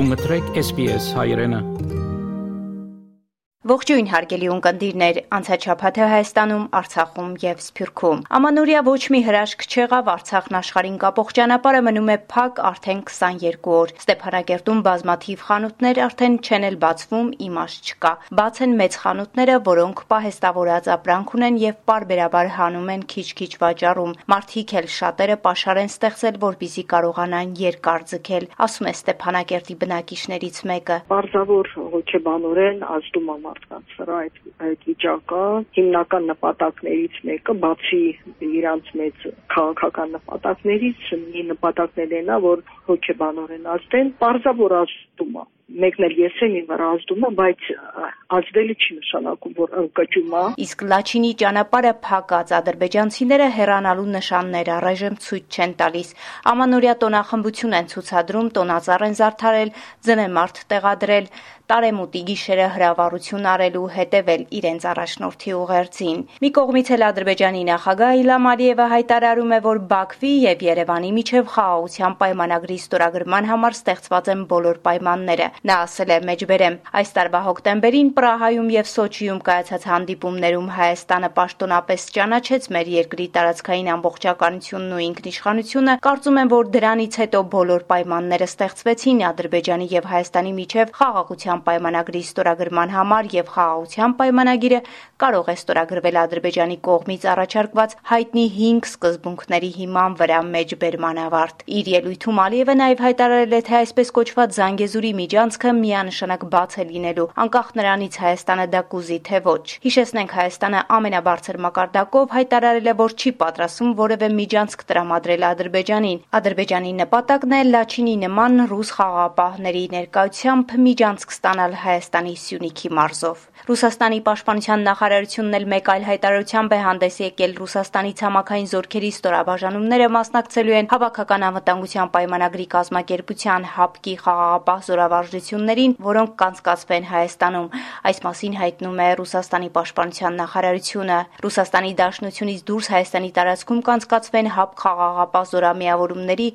դու մտրեք SPS հայրենը Ողջույն հարգելի ունկնդիրներ, անցաչափաթը Հայաստանում, Արցախում եւ Սփյուռքում։ Ամանորյա ոչ մի հրաշք չեղավ Արցախն աշխարհին կապող ճանապարհը մնում է փակ արդեն 22 օր։ Ստեփանակերտում բազմաթիվ խանութներ արդեն չեն էլ բացվում, իմաստ չկա։ Բաց են մեծ խանութները, որոնք պահեստավորած ապրանք ունեն եւ parberabar հանում են քիչ-քիչ վաճառում։ Մարդիկ էլ շատերը pašար են ստեղծել, որպիսի կարողանան երկար ձգել, ասում է Ստեփանակերտի բնակիչներից մեկը։ Պարզավոր հոգեբանորեն ազդում է մարդկանց վրա այդ այդ վիճակը հիմնական նպատակներից մեկը բացի իրանց մեծ քաղաքական նպատակներից մի նպատակն է որ հոգեբանորեն ազդեն, պարզավոր ազդում է մեկն էլ ես եմ իմ վրա ազդում է, բայց ազդելը չի նշանակում, որ ընկճում է։ Իսկ Լաչինի ճանապարհը փակած ադրբեջանցիները հեռանալու նշաններ առայժմ ցույց չեն տալիս։ Ամանորյա տոնախմբություն են ցուցադրում, տոնածառ են զարդարել, ձնեմարտ տեղադրել, տարեմուտի գիշերը հրավառություն արելու հետևել իրենց առաջնորդի ուղերձին։ Մի կողմից էլ Ադրբեջանի նախագահ Իլհամ Ալիևը հայտարարում է, որ Բաքվի եւ Երևանի միջև խաղաղության պայմանագրի ստորագրման համար ստեղծված են բոլոր պայմանները։ Նա ասել է մեջբերեմ. այս տարվա հոկտեմբերին Պրահայում եւ Սոչիում կայացած հանդիպումներում Հայաստանը պաշտոնապես ճանաչեց մեր երկրի տարածքային ամբողջականությունն ու ինքնիշխանությունը։ Կարծում եմ, որ դրանից հետո բոլոր պայմանները ստեղծվեցին Ադրբեջանի եւ Հայաստանի միջև խաղաղության պայմանագրի ստորագրման համար եւ խաղաղության պայմանագիրը կարող է ստորագրվել Ադրբեջանի կողմից առաջարկված հայտնի 5 սկզբունքների հիման վրա մեջբերման ավարտ։ Իր ելույթում Ալիևը նաեւ հայտարարել է, թե այսպես կոչված Զանգեզուրի միջան առանցքը միանշանակ բաց է լինելու, անկախ նրանից Հայաստանը դա կուզի թե ոչ։ Հիշեցնենք Հայաստանը ամենաբարձր մակարդակով հայտարարել է, որ չի պատրաստվում որևէ միջանցք տրամադրել Ադրբեջանին։ Ադրբեջանի նպատակն է Լաչինի նման ռուս խաղաղապահների ներկայությամբ միջանցք ստանալ Հայաստանի Սյունիքի մարզով։ Ռուսաստանի պաշտպանության նախարարությունն էլ մեկ այլ հայտարարությամբ է հանդես եկել Ռուսաստանի ցամաքային զորքերի ստորաբաժանումները մասնակցելու են հավաքական անվտանգության պայմանագրի կազմակերպության ՀԱՊԿ-ի խաղաղապահ զորավարժ հարցազրույցներին, որոնք կանցկացվեն Հայաստանում։ Այս մասին հայտնում է Ռուսաստանի պաշտպանության նախարարությունը։ Ռուսաստանի Դաշնությունից դուրս Հայաստանի տարածքում կանցկացվեն ՀԱՊ խաղաղապահ զորամիավորումների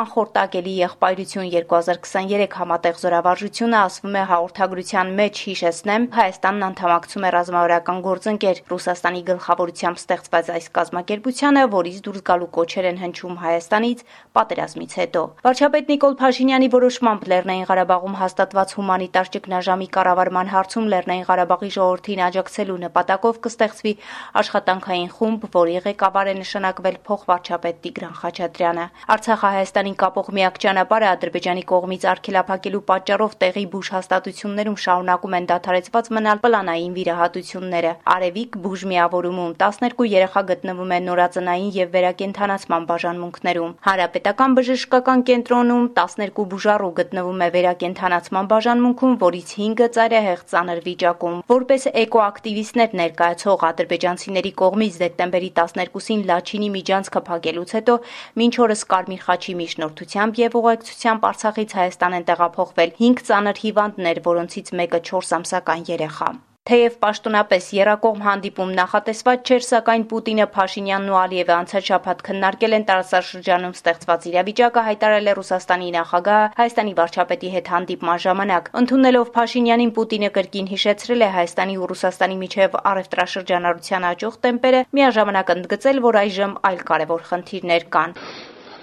անխորտակելի եղբայրություն 2023 համատեղ զորավարժությունը ասվում է հաղորդագրության մեջ հիշեցնեմ Հայաստանն անդամակցում է ռազմավարական գործընկեր Ռուսաստանի գլխավորությամբ ստեղծված այս կազմակերպությանը, որից դուրս գալու կոչեր են հնչում Հայաստանից պատերազմից հետո։ Վարչապետ Նիկոլ Փաշինյանի որոշմամբ Լեռնային Ղարաբաղում հաստատված հումանիտար ճգնաժամի կառավարման հարցում Լեռնային Ղարաբաղի ժողովրդին աջակցելու նպատակով կստեղծվի աշխատանքային խումբ, որի ղեկավար է նշանակվել փոխվարչապետ Տիգրան Խաչատրյանը։ Արցախը Հայաստանին կապող միակ ճանապարհը Ադրբեջանի կողմից արգելափակելու պատճառով տեղի բուժ հաստատություններում շարունակում են դադարեցված մնալ պլանային վիրահատությունները։ Արևիկ բուժ միավորումում 12 երեխա գտնվում է նորածնային եւ վերակենդանացման բաժանմունքներում։ Հանրապետական բժշկական կենտրոնում 12 բուժառու գտնվում է վերակենդանացման իրականացման բաժանմունքում, որից 5-ը ծայրահեղ ծանր վիճակում։ Որպես էկոակտիվիստներ ներկայացող ադրբեջանցիների կողմից դեկտեմբերի 12-ին Լաչինի միջանցքը փակելուց հետո մինչ օրս Կարմիր խաչի միջնորդությամբ եւ ուղեկցությամբ Արցախից Հայաստան են տեղափոխվել 5 ծանր հիվանդներ, որոնցից մեկը 4 ամսական երեխա։ Թեև պաշտոնապես Երակողմ հանդիպում նախատեսված չէր, սակայն Պուտինը, Փաշինյանն ու Ալիևը անցած շաբաթ քննարկել են տարածաշրջանում ստեղծված իրավիճակը, հայտարարել է Ռուսաստանի նախագահը Հայաստանի վարչապետի հետ հանդիպման ժամանակ։ Ընդունելով Փաշինյանին, Պուտինը կրկին հիշեցրել է Հայաստանի ու Ռուսաստանի միջև առևտրաշրջանառության աճող տեմպերը, միաժամանակ ընդգծել, որ այժմ այլ կարևոր խնդիրներ կան։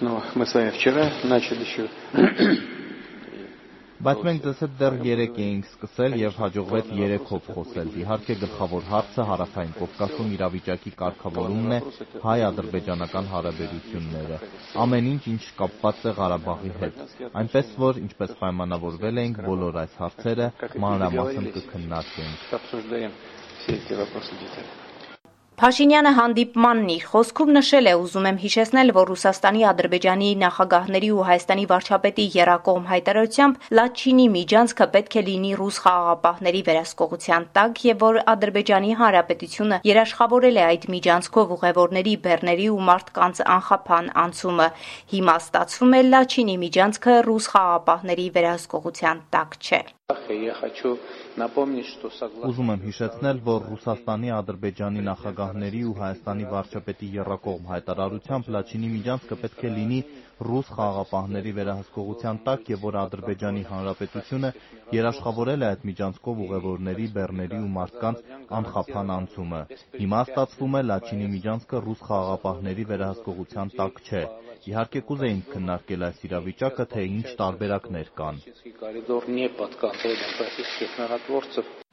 Но мы с вами вчера начали еще Բայց մենք ձեզ հետ դեռ 3 էինք սկսել եւ հաջողվեց 3-ով խոսել։ Իհարկե գլխավոր հարցը հարավային Կովկասում իրավիճակի կարգավորումն է հայ-ադրբեջանական հարաբերությունները։ Ամեն ինչ, ինչ կապված է Ղարաբաղի հետ։ Այնպես որ, ինչպես պայմանավորվել էինք, բոլոր այս հարցերը մանրամասն կքննարկենք։ Փաշինյանը հանդիպմանն իր խոսքում նշել է, ուզում եմ հիշեցնել, որ Ռուսաստանի, Ադրբեջանի նախագահների ու Հայաստանի վարչապետի եռակողմ հայտարարությամբ Լաչինի միջանցքը պետք է լինի ռուս խաղաղապահների վերահսկողության տակ եւ որ Ադրբեջանի Հանրապետությունը երաշխավորել է այդ միջանցքով ուղևորների, բեռների ու մարդկանց անխափան անցումը։ Հիմա ստացվում է Լաչինի միջանցքը ռուս խաղաղապահների վերահսկողության տակ չէ։ Ուզում եմ հիշեցնել, որ Ռուսաստանի, Ադրբեջանի նախագահների ու Հայաստանի վարչապետի եռակողմ հայտարարությամբ Լաչինի միջանցքը պետք է լինի ռուս խաղաղապահների վերահսկողության տակ և որ Ադրբեջանի Հանրապետությունը երաշխավորել է այդ միջանցքով ուղևորների, բեռների ու մարդկանց անխափան անցումը։ Հիմա ստացվում է Լաչինի միջանցքը ռուս խաղաղապահների վերահսկողության տակ չէ։ Իհարկե կուզեինք քննարկել այս իրավիճակը, թե ինչ տարբերակներ կան։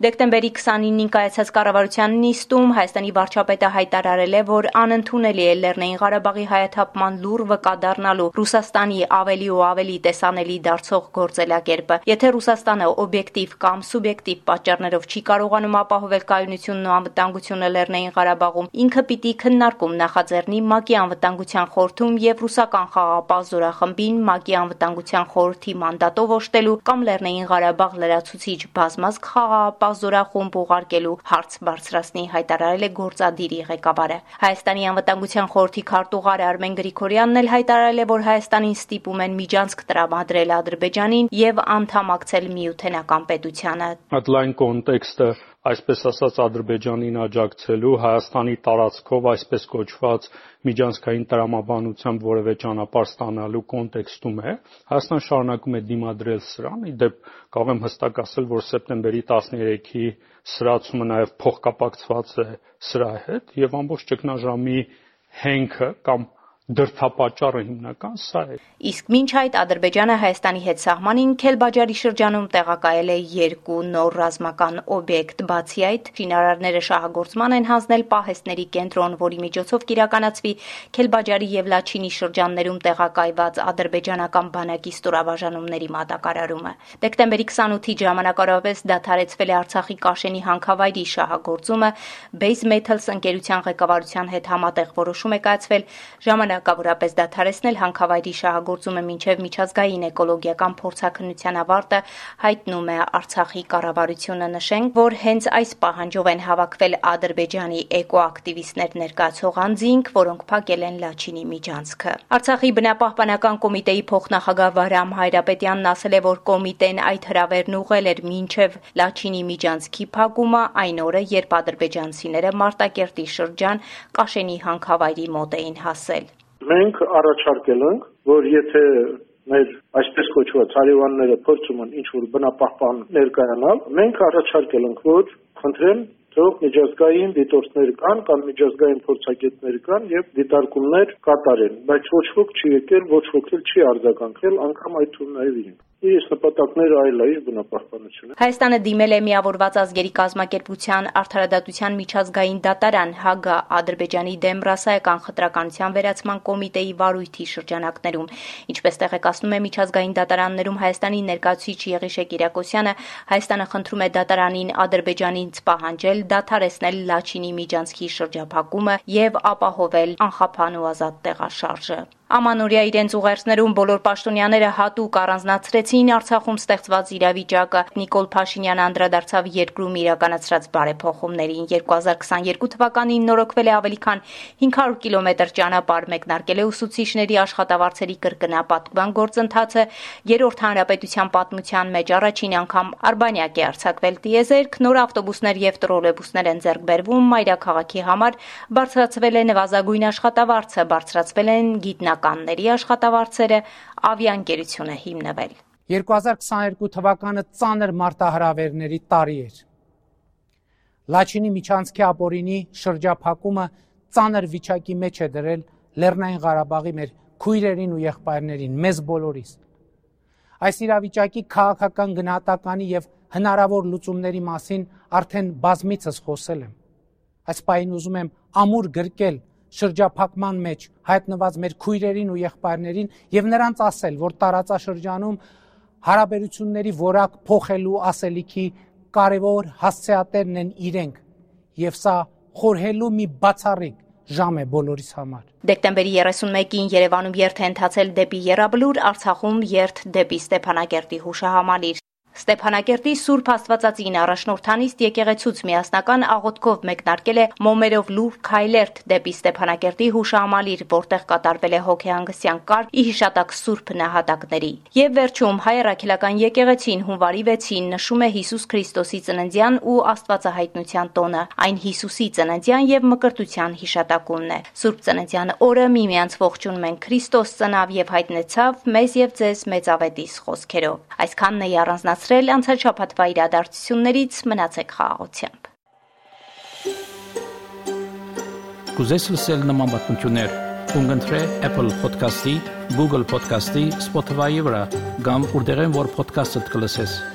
Դեկտեմբերի 29-ին կայացած կառավարության նիստում Հայաստանի վարչապետը հայտարարել է, որ անընդունել է Լեռնային Ղարաբաղի հայաթափման լուռ վկա դառնալու Ռուսաստանի ավելի ու ավելի տեսանելի դարձող գործելակերպը։ Եթե Ռուսաստանը օբյեկտիվ կամ սուբյեկտիվ պատճառներով չի կարողանում ապահովել կայունությունն ու անվտանգությունը Լեռնային Ղարաբաղում, ինքը պիտի քննարկում նախաձեռնի ՄԱԿ-ի անվտանգության խորհրդում եւ ռուսական խաղաղապահ զորախմբին ՄԱԿ-ի անվտանգության խորհրդի մանդատով օժտելու կամ Լեռնային Ղարաբաղ լրացուցիչ բազմազգ խաղաղապահ զորախումբ ուղարկելու հարց բարձրացնի, հայտարարել է գործադիրի ղեկավարը։ Հայաստանի անվտանգության խորհրդի քարտուղար Արմեն Գրիգորյանն էլ հայտարարել է, որ Հայաստանին ստիպում են միջանցք տրամադրել Ադրբեջանին եւ անդամակցել միութենական պետությանը։ Այդ լայն կոնտեքստը այսպես ասած Ադրբեջանին աջակցելու Հայաստանի տարածքով այսպես կոչված միջանցքային տրամաբանությամբ որևէ ճանապարհ ստանալու կոնտեքստում է Հայաստան շարունակում է դիմադրել սրան ի դեպ կարող եմ հստակ ասել որ սեպտեմբերի 13-ի սրացումը նաև փոխկապակցված է սրա հետ եւ ամբողջ ճգնաժամի հենքը կամ դրդապատճառը հիմնական սա է։ Իսկ մինչ այդ Ադրբեջանը Հայաստանի հետ սահմանին Քելբաջարի շրջանում տեղակայել է երկու նոր ռազմական օբյեկտ։ Բացի այդ, շինարարները շահագործման են հանձնել պահեստների կենտրոն, որի միջոցով կիրականացվի Քելբաջարի եւ Լաչինի շրջաններում տեղակայված ադրբեջանական բանակի ստորաբաժանումների մատակարարումը։ Դեկտեմբերի 28-ի ժամանակավորապես դադարեցվել է Արցախի Կաշենի հանքավայրի շահագործումը, Base Metals ընկերության ղեկավարության հետ համատեղ որոշում է կայացվել ժամանակ ժամանակավորապես դադարեցնել հանքավայրի շահագործումը մինչև միջազգային էկոլոգիական փորձաքննության ավարտը, հայտնում է Արցախի կառավարությունը։ Նշենք, որ հենց այս պահանջով են հավաքվել Ադրբեջանի էկոակտիվիստներ ներկայացող անձինք, որոնք փակել են Լաչինի միջանցքը։ Արցախի բնապահպանական կոմիտեի փոխնախագահ Վարամ Հայրապետյանն ասել է, որ կոմիտեն այդ հրավերն ուղղել էր մինչև Լաչինի միջանցքի փակումը այն օրը, երբ ադրբեջանցիները Մարտակերտի շրջան Կաշենի հանքավայրի մոտ էին հասել մենք առաջարկել ենք, որ եթե մեր այսպես կոչված հարևանները փորձում են ինչ որ բնապահպան ներկայանալ, մենք առաջարկել ենք, որ խնդրեն թող միջազգային դիտորդներ կան կամ միջազգային փորձագետներ կան եւ դիտարկումներ կատարեն, բայց ոչ ոք չի եկել, ոչ ոք չի արձագանքել, անգամ այդ թվում նաեւ իրենք իր նպատակները այլ է, իր բնապահպանությունը։ Հայաստանը դիմել է միավորված ազգերի կազմակերպության արդարադատության միջազգային դատարան ՀԱԳԱ Ադրբեջանի դեմ ռասայական խտրականության վերացման կոմիտեի վարույթի շրջանակներում։ Ինչպես տեղեկացնում է միջազգային դատարաններում Հայաստանի ներկայացուցիչ Եղիշե Կիրակոսյանը, Հայաստանը խնդրում է դատարանին Ադրբեջանից պահանջել դադարեցնել Լաչինի միջանցքի շրջափակումը եւ ապահովել անխափան ու ազատ տեղաշարժը։ Ամանորյա իրենց ուղերձներում բոլոր պաշտոնյաները հատուկ առանձնացրեցին Արցախում ստեղծված իրավիճակը։ Նիկոլ Փաշինյանը անդրադարձավ երկրում իրականացրած բարեփոխումներին։ 2022 թվականին նորոգվել է ավելի քան 500 կիլոմետր ճանապարհ, մեկնարկել է ուսուցիչների աշխատավարձերի կրկնապատկման գործընթացը։ Երրորդ հանրապետության պատմության մեջ առաջին անգամ Արբանյակ է արձակվել տիեզերք, նոր ավտոբուսներ եւ տրոլեյբուսներ են ձեռք բերվում մայրաքաղաքի համար, բարձրացվել է նվազագույն աշխատավարձը, բարձրացվել են գիտնական գիտնականների աշխատավարձերը ավիաընկերություն է հիմնվել։ 2022 թվականը ծանր մարտահրավերների տարի էր։ Լաչինի միջանցքի ապորինի շրջափակումը ծանր վիճակի մեջ է դրել Լեռնային Ղարաբաղի մեր քույրերին ու եղբայրներին, մեզ բոլորիս։ Այս իրավիճակի քաղաքական գնահատականի եւ հնարավոր լուծումների մասին արդեն բազմիցս խոսել եմ։ Այս պահին ուզում եմ ամուր գրկել շրջափակման մեջ հայտնված մեր քույրերին ու եղբայրներին եւ նրանց ասել, որ տարածաշրջանում հարաբերությունների որակ փոխելու ասելիքի կարևոր հասցեատերն են իրենք եւ սա խորհելու մի բացառիկ ժամ է բոլորիս համար։ Դեկտեմբերի 31-ին Երևանում երթ է ընթացել դեպի Եռաբլուր, Արցախում երթ դեպի Ստեփանակերտի հուշահամալիր։ Ստեփանակերտի Սուրբ Աստվածածին առաջնորդանիստ եկեղեցուց միասնական աղոթքով մեկնարկել է Մոմերով լուր քայլերթ դեպի Ստեփանակերտի հուշահամալիր, որտեղ կատարվել է հոգեհանգստյան կարգ ի հիշատակ Սուրբ նահատակների։ Եվ վերջում հայ առաքելական եկեղեցին հունվարի 6-ին նշում է Հիսուս Քրիստոսի ծննդյան ու Աստվածահայտնության տոնը։ Այն Հիսուսի ծննդյան եւ մկրտության հիշատակումն է։ Սուրբ ծննդյան օրը միմյանց ողջունում են Քրիստոս ծնավ եւ հայտնեցավ մեզ եւ ձեզ մեծ ավետիս խոսքերով։ Այսքանն է առանձնացրել վերջացրել անցած շաբաթվա իրադարձություններից մնացեք խաղաղությամբ։ Կուզես լսել նման բանություններ, կընտրե Apple Podcast-ի, Google Podcast-ի, Spotify-ի վրա, կամ որտեղեն որ podcast-ը դուք լսես։